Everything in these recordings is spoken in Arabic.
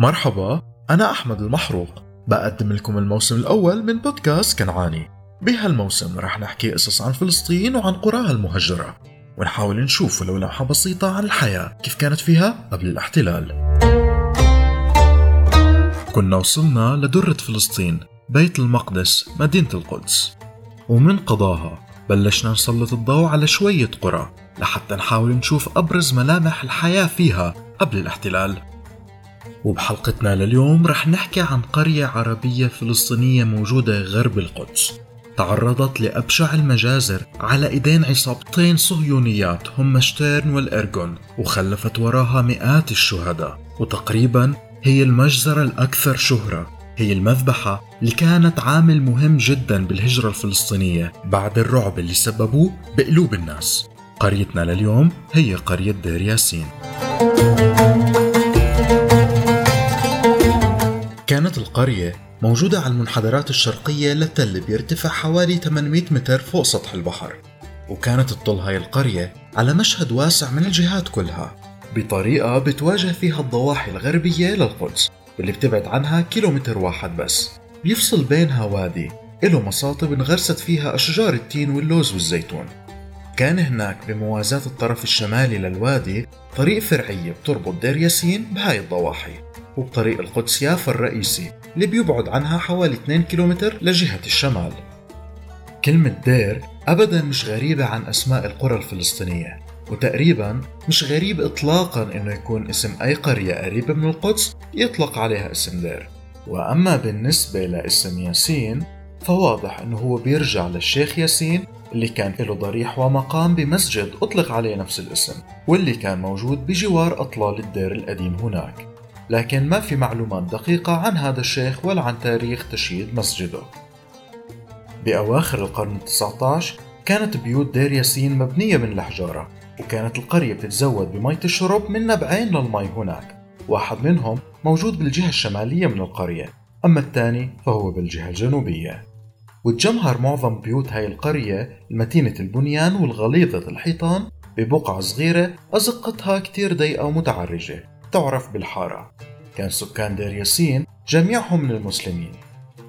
مرحبا أنا أحمد المحروق. بقدم لكم الموسم الأول من بودكاست كنعاني. بهالموسم رح نحكي قصص عن فلسطين وعن قراها المهجرة. ونحاول نشوف ولو لمحة بسيطة عن الحياة. كيف كانت فيها؟ قبل الاحتلال. كنا وصلنا لدرة فلسطين بيت المقدس مدينة القدس. ومن قضاها بلشنا نسلط الضوء على شوية قرى لحتى نحاول نشوف أبرز ملامح الحياة فيها قبل الاحتلال. وبحلقتنا لليوم رح نحكي عن قرية عربية فلسطينية موجودة غرب القدس. تعرضت لأبشع المجازر على إيدين عصابتين صهيونيات هم شتيرن والإرجون وخلفت وراها مئات الشهداء. وتقريبا هي المجزرة الأكثر شهرة. هي المذبحة اللي كانت عامل مهم جدا بالهجرة الفلسطينية بعد الرعب اللي سببوه بقلوب الناس. قريتنا لليوم هي قرية دير ياسين. كانت القرية موجودة على المنحدرات الشرقية لتل بيرتفع حوالي 800 متر فوق سطح البحر. وكانت تطل هاي القرية على مشهد واسع من الجهات كلها بطريقة بتواجه فيها الضواحي الغربية للقدس واللي بتبعد عنها كيلومتر واحد بس. بيفصل بينها وادي إله مصاطب انغرست فيها أشجار التين واللوز والزيتون. كان هناك بموازاة الطرف الشمالي للوادي طريق فرعية بتربط دير ياسين بهاي الضواحي وبطريق القدس يافا الرئيسي اللي بيبعد عنها حوالي 2 كيلومتر لجهة الشمال. كلمة دير أبدا مش غريبة عن أسماء القرى الفلسطينية وتقريبا مش غريب إطلاقا إنه يكون اسم أي قرية قريبة من القدس يطلق عليها اسم دير. وأما بالنسبة لاسم ياسين فواضح إنه هو بيرجع للشيخ ياسين اللي كان له ضريح ومقام بمسجد أطلق عليه نفس الاسم واللي كان موجود بجوار أطلال الدير القديم هناك. لكن ما في معلومات دقيقة عن هذا الشيخ ولا عن تاريخ تشييد مسجده. بأواخر القرن ال19 كانت بيوت دير ياسين مبنية من الحجارة وكانت القرية بتتزود بمية الشرب من نبعين للمي هناك. واحد منهم موجود بالجهة الشمالية من القرية أما الثاني فهو بالجهة الجنوبية. وتجمهر معظم بيوت هاي القرية المتينة البنيان والغليظة الحيطان ببقعة صغيرة أزقتها كتير ضيقة ومتعرجة. تعرف بالحارة. كان سكان دير ياسين جميعهم من المسلمين.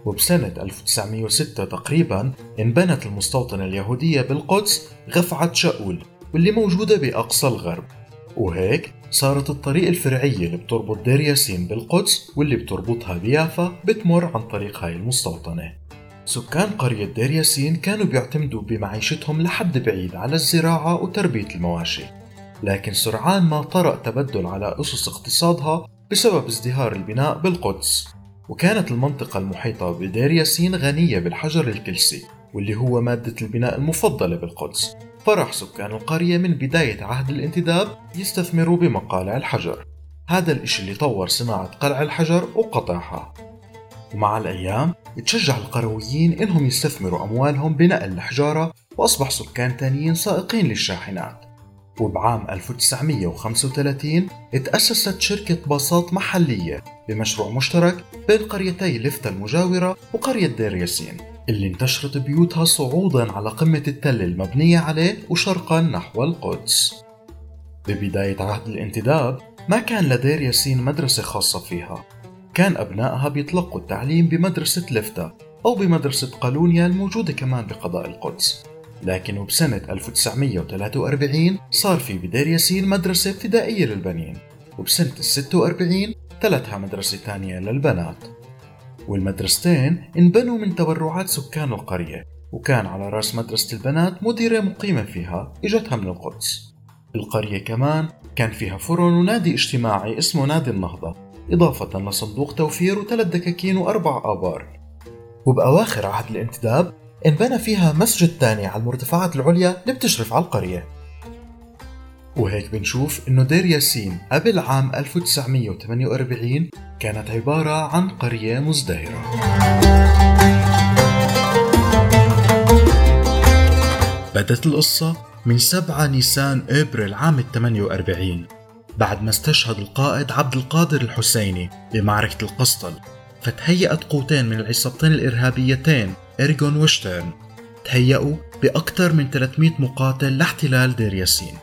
وبسنة 1906 تقريبا انبنت المستوطنة اليهودية بالقدس غفعات شاؤول واللي موجودة بأقصى الغرب. وهيك صارت الطريق الفرعية اللي بتربط دير ياسين بالقدس واللي بتربطها بيافا بتمر عن طريق هاي المستوطنة. سكان قرية دير ياسين كانوا بيعتمدوا بمعيشتهم لحد بعيد على الزراعة وتربية المواشي. لكن سرعان ما طرأ تبدل على أسس اقتصادها بسبب ازدهار البناء بالقدس. وكانت المنطقة المحيطة بدير ياسين غنية بالحجر الكلسي واللي هو مادة البناء المفضلة بالقدس. فرح سكان القرية من بداية عهد الانتداب يستثمروا بمقالع الحجر. هذا الإشي اللي طور صناعة قلع الحجر وقطعها. ومع الأيام تشجع القرويين إنهم يستثمروا أموالهم بنقل الحجارة وأصبح سكان تانيين سائقين للشاحنات. وبعام 1935 تأسست شركة باصات محلية بمشروع مشترك بين قريتي لفتة المجاورة وقرية دير ياسين اللي انتشرت بيوتها صعودا على قمة التل المبنية عليه وشرقا نحو القدس. ببداية عهد الانتداب ما كان لدير ياسين مدرسة خاصة فيها. كان أبنائها بيتلقوا التعليم بمدرسة لفتة أو بمدرسة قالونيا الموجودة كمان بقضاء القدس. لكن وبسنة 1943 صار في بدير ياسين مدرسة ابتدائية للبنين وبسنة ال 46 تلتها مدرسة تانية للبنات. والمدرستين انبنوا من تبرعات سكان القرية وكان على رأس مدرسة البنات مديرة مقيمة فيها إجتها من القدس. القرية كمان كان فيها فرن ونادي اجتماعي اسمه نادي النهضة. إضافة لصندوق توفير وثلاث دكاكين وأربع آبار. وبأواخر عهد الانتداب انبنى فيها مسجد تاني على المرتفعات العليا اللي بتشرف على القرية. وهيك بنشوف إنه دير ياسين قبل عام 1948 كانت عبارة عن قرية مزدهرة. بدت القصة من 7 نيسان إبريل عام 48 بعد ما استشهد القائد عبد القادر الحسيني بمعركة القسطل فتهيأت قوتين من العصابتين الإرهابيتين إرجون وشترن تهيأوا بأكثر من 300 مقاتل لاحتلال دير ياسين.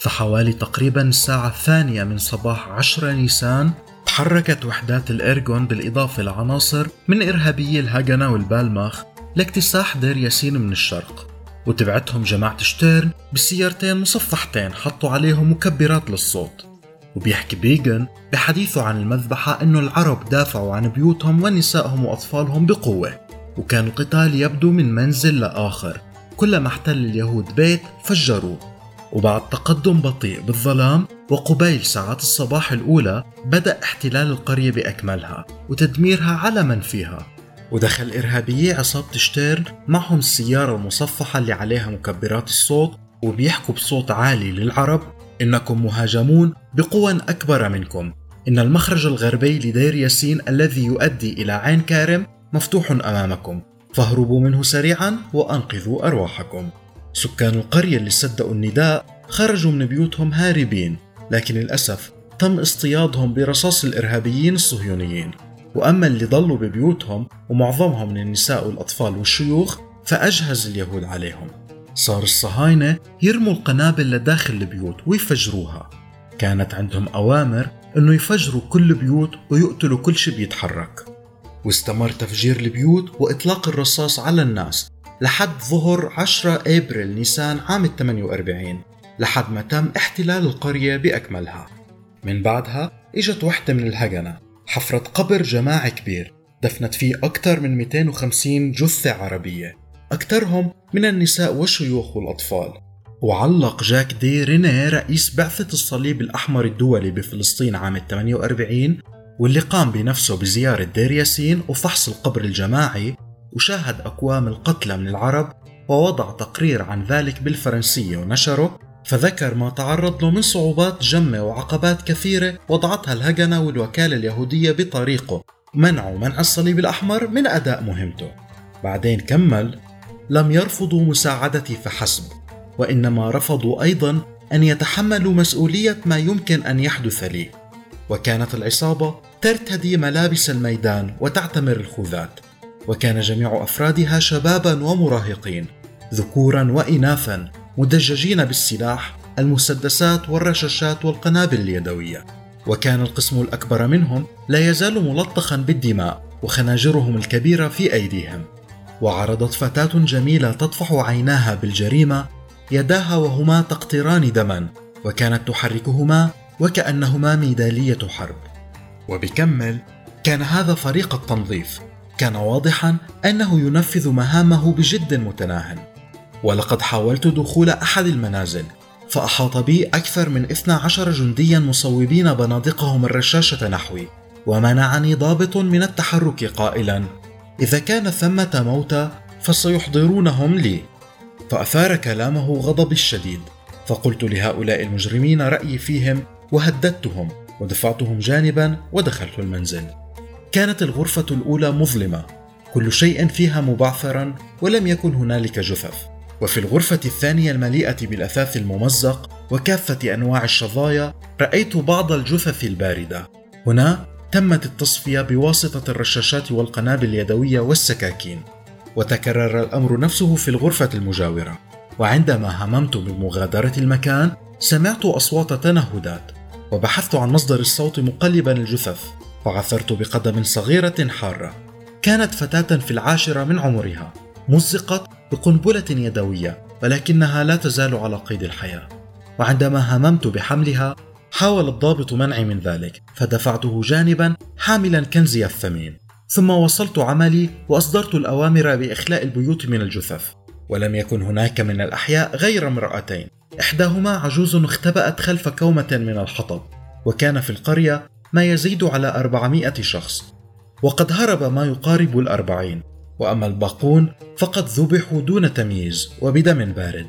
فحوالي تقريبا الساعة الثانية من صباح 10 نيسان تحركت وحدات الإرجون بالإضافة لعناصر من إرهابيي الهاجنا والبالماخ لاكتساح دير ياسين من الشرق. وتبعتهم جماعة شتيرن بسيارتين مصفحتين حطوا عليهم مكبرات للصوت. وبيحكي بيجن بحديثه عن المذبحة إنه العرب دافعوا عن بيوتهم ونسائهم وأطفالهم بقوة وكان القتال يبدو من منزل لآخر. كلما احتل اليهود بيت فجروه وبعد تقدم بطيء بالظلام وقبيل ساعات الصباح الأولى بدأ احتلال القرية بأكملها وتدميرها على من فيها. ودخل إرهابيي عصابة شتيرن معهم السيارة المصفحة اللي عليها مكبرات الصوت وبيحكوا بصوت عالي للعرب إنكم مهاجمون بقوى أكبر منكم. إن المخرج الغربي لدير ياسين الذي يؤدي إلى عين كارم مفتوح أمامكم. فاهربوا منه سريعا وأنقذوا أرواحكم. سكان القرية اللي صدقوا النداء خرجوا من بيوتهم هاربين لكن للأسف تم اصطيادهم برصاص الإرهابيين الصهيونيين. وأما اللي ضلوا ببيوتهم ومعظمهم من النساء والأطفال والشيوخ فأجهز اليهود عليهم. صار الصهاينة يرموا القنابل لداخل البيوت ويفجروها. كانت عندهم أوامر أنه يفجروا كل بيوت ويقتلوا كل شيء بيتحرك. واستمر تفجير البيوت وإطلاق الرصاص على الناس لحد ظهر 10 أبريل نيسان عام 48 لحد ما تم احتلال القرية بأكملها. من بعدها إجت وحدة من الهجنة حفرت قبر جماعي كبير دفنت فيه أكثر من 250 جثة عربية. أكثرهم من النساء والشيوخ والأطفال وعلق جاك دي ريني رئيس بعثة الصليب الأحمر الدولي بفلسطين عام 48 واللي قام بنفسه بزيارة دير ياسين وفحص القبر الجماعي وشاهد أكوام القتلى من العرب ووضع تقرير عن ذلك بالفرنسية ونشره فذكر ما تعرض له من صعوبات جمة وعقبات كثيرة وضعتها الهجنة والوكالة اليهودية بطريقه منعوا منع الصليب الأحمر من أداء مهمته. بعدين كمل لم يرفضوا مساعدتي فحسب. وإنما رفضوا أيضا أن يتحملوا مسؤولية ما يمكن أن يحدث لي. وكانت العصابة ترتدي ملابس الميدان وتعتمر الخوذات. وكان جميع أفرادها شبابا ومراهقين ذكورا وإناثا مدججين بالسلاح المسدسات والرشاشات والقنابل اليدوية. وكان القسم الأكبر منهم لا يزال ملطخا بالدماء وخناجرهم الكبيرة في أيديهم. وعرضت فتاة جميلة تطفح عيناها بالجريمة يداها وهما تقطران دما وكانت تحركهما وكأنهما ميدالية حرب. وبكمل كان هذا فريق التنظيف. كان واضحا أنه ينفذ مهامه بجد متناهٍ. ولقد حاولت دخول أحد المنازل فأحاط بي أكثر من 12 جنديا مصوبين بنادقهم الرشاشة نحوي ومنعني ضابط من التحرك قائلا إذا كان ثمة موتى فسيحضرونهم لي. فأثار كلامه غضبي الشديد فقلت لهؤلاء المجرمين رأيي فيهم وهددتهم ودفعتهم جانبا ودخلت المنزل. كانت الغرفة الأولى مظلمة كل شيء فيها مبعثرا ولم يكن هنالك جثث. وفي الغرفة الثانية المليئة بالأثاث الممزق وكافة أنواع الشظايا رأيت بعض الجثث الباردة. هنا تمت التصفية بواسطة الرشاشات والقنابل اليدوية والسكاكين. وتكرر الأمر نفسه في الغرفة المجاورة. وعندما هممت بمغادرة المكان سمعت أصوات تنهدات وبحثت عن مصدر الصوت مقلبا الجثث وعثرت بقدم صغيرة حارة. كانت فتاة في العاشرة من عمرها مزقت بقنبلة يدوية ولكنها لا تزال على قيد الحياة. وعندما هممت بحملها حاول الضابط منعي من ذلك فدفعته جانبا حاملا كنزي الثمين. ثم وصلت عملي وأصدرت الأوامر بإخلاء البيوت من الجثث. ولم يكن هناك من الأحياء غير امرأتين. إحداهما عجوز اختبأت خلف كومة من الحطب وكان في القرية ما يزيد على أربعمائة شخص. وقد هرب ما يقارب الأربعين. وأما الباقون فقد ذبحوا دون تمييز وبدم بارد.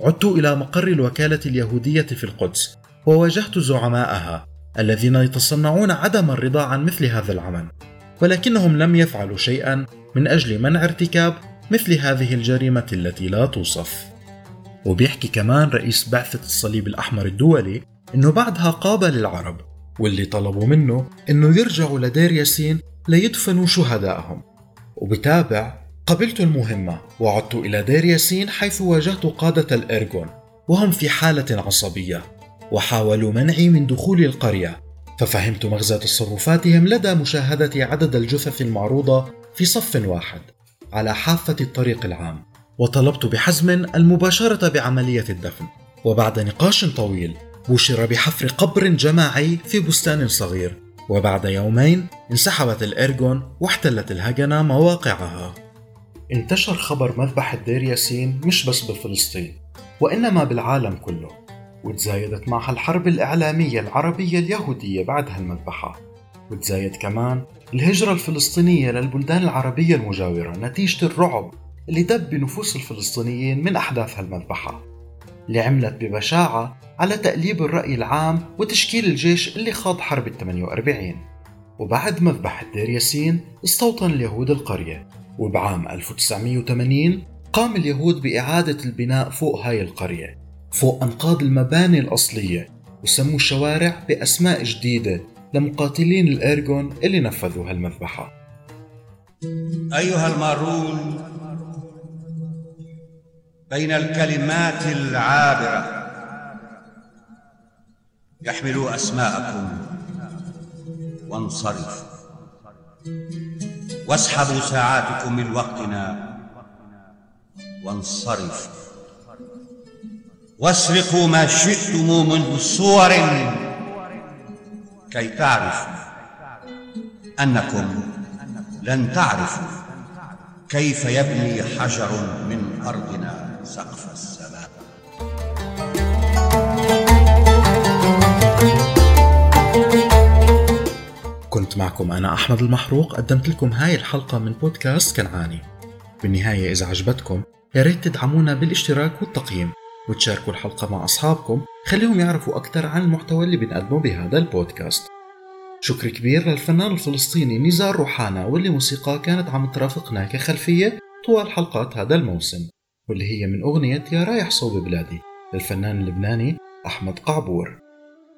عدت إلى مقر الوكالة اليهودية في القدس وواجهت زعماءها الذين يتصنعون عدم الرضا عن مثل هذا العمل. ولكنهم لم يفعلوا شيئا من أجل منع ارتكاب مثل هذه الجريمة التي لا توصف. وبيحكي كمان رئيس بعثة الصليب الأحمر الدولي إنه بعدها قابل العرب واللي طلبوا منه إنه يرجعوا لدير ياسين ليدفنوا شهدائهم وبتابع قبلت المهمة وعدت إلى دير ياسين حيث واجهت قادة الإرغون وهم في حالة عصبية وحاولوا منعي من دخول القرية. ففهمت مغزى تصرفاتهم لدى مشاهدة عدد الجثث المعروضة في صف واحد على حافة الطريق العام وطلبت بحزم المباشرة بعملية الدفن. وبعد نقاش طويل بشر بحفر قبر جماعي في بستان صغير. وبعد يومين انسحبت الإرجون واحتلت الهجنة مواقعها. انتشر خبر مذبح الدير ياسين مش بس بفلسطين وإنما بالعالم كله. وتزايدت معها الحرب الإعلامية العربية اليهودية بعد هالمذبحة. وتزايد كمان الهجرة الفلسطينية للبلدان العربية المجاورة نتيجة الرعب اللي دب بنفوس الفلسطينيين من أحداث هالمذبحة. اللي عملت ببشاعة على تأليب الرأي العام وتشكيل الجيش اللي خاض حرب ال 48 وبعد مذبح الدير ياسين استوطن اليهود القرية. وبعام 1980 قام اليهود بإعادة البناء فوق هاي القرية. فوق أنقاض المباني الأصلية وسموا الشوارع بأسماء جديدة لمقاتلين الإرجون اللي نفذوا هالمذبحة. أيها المارون بين الكلمات العابرة احملوا أسماءكم وانصرفوا. واسحبوا ساعاتكم من وقتنا وانصرفوا. واسرقوا ما شئتم من صور كي تعرفوا أنكم لن تعرفوا كيف يبني حجر من أرضنا سقف السماء. كنت معكم أنا أحمد المحروق قدمت لكم هاي الحلقة من بودكاست كنعاني. بالنهاية إذا عجبتكم يا ريت تدعمونا بالاشتراك والتقييم. وتشاركوا الحلقة مع أصحابكم. خليهم يعرفوا أكثر عن المحتوى اللي بنقدمه بهذا البودكاست. شكر كبير للفنان الفلسطيني نزار روحانا واللي موسيقاه كانت عم ترافقنا كخلفية طوال حلقات هذا الموسم واللي هي من أغنية يا رايح صوب بلادي للفنان اللبناني أحمد قعبور.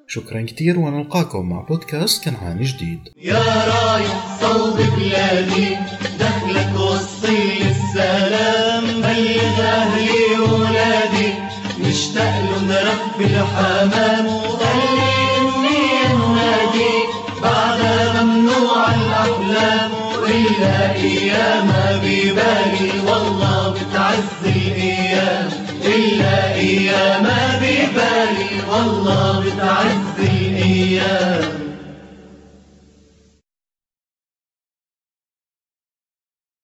شكرا كتير ونلقاكم مع بودكاست كنعاني جديد. يا رايح صوب بلادي دخلك وصي السلام. لهم رب الحمام وخلي اني انادي بعدها ممنوع الاحلام الا ايامها ببالي. والله بتعز الأيام. الا ايامها ببالي. والله بتعز الأيام.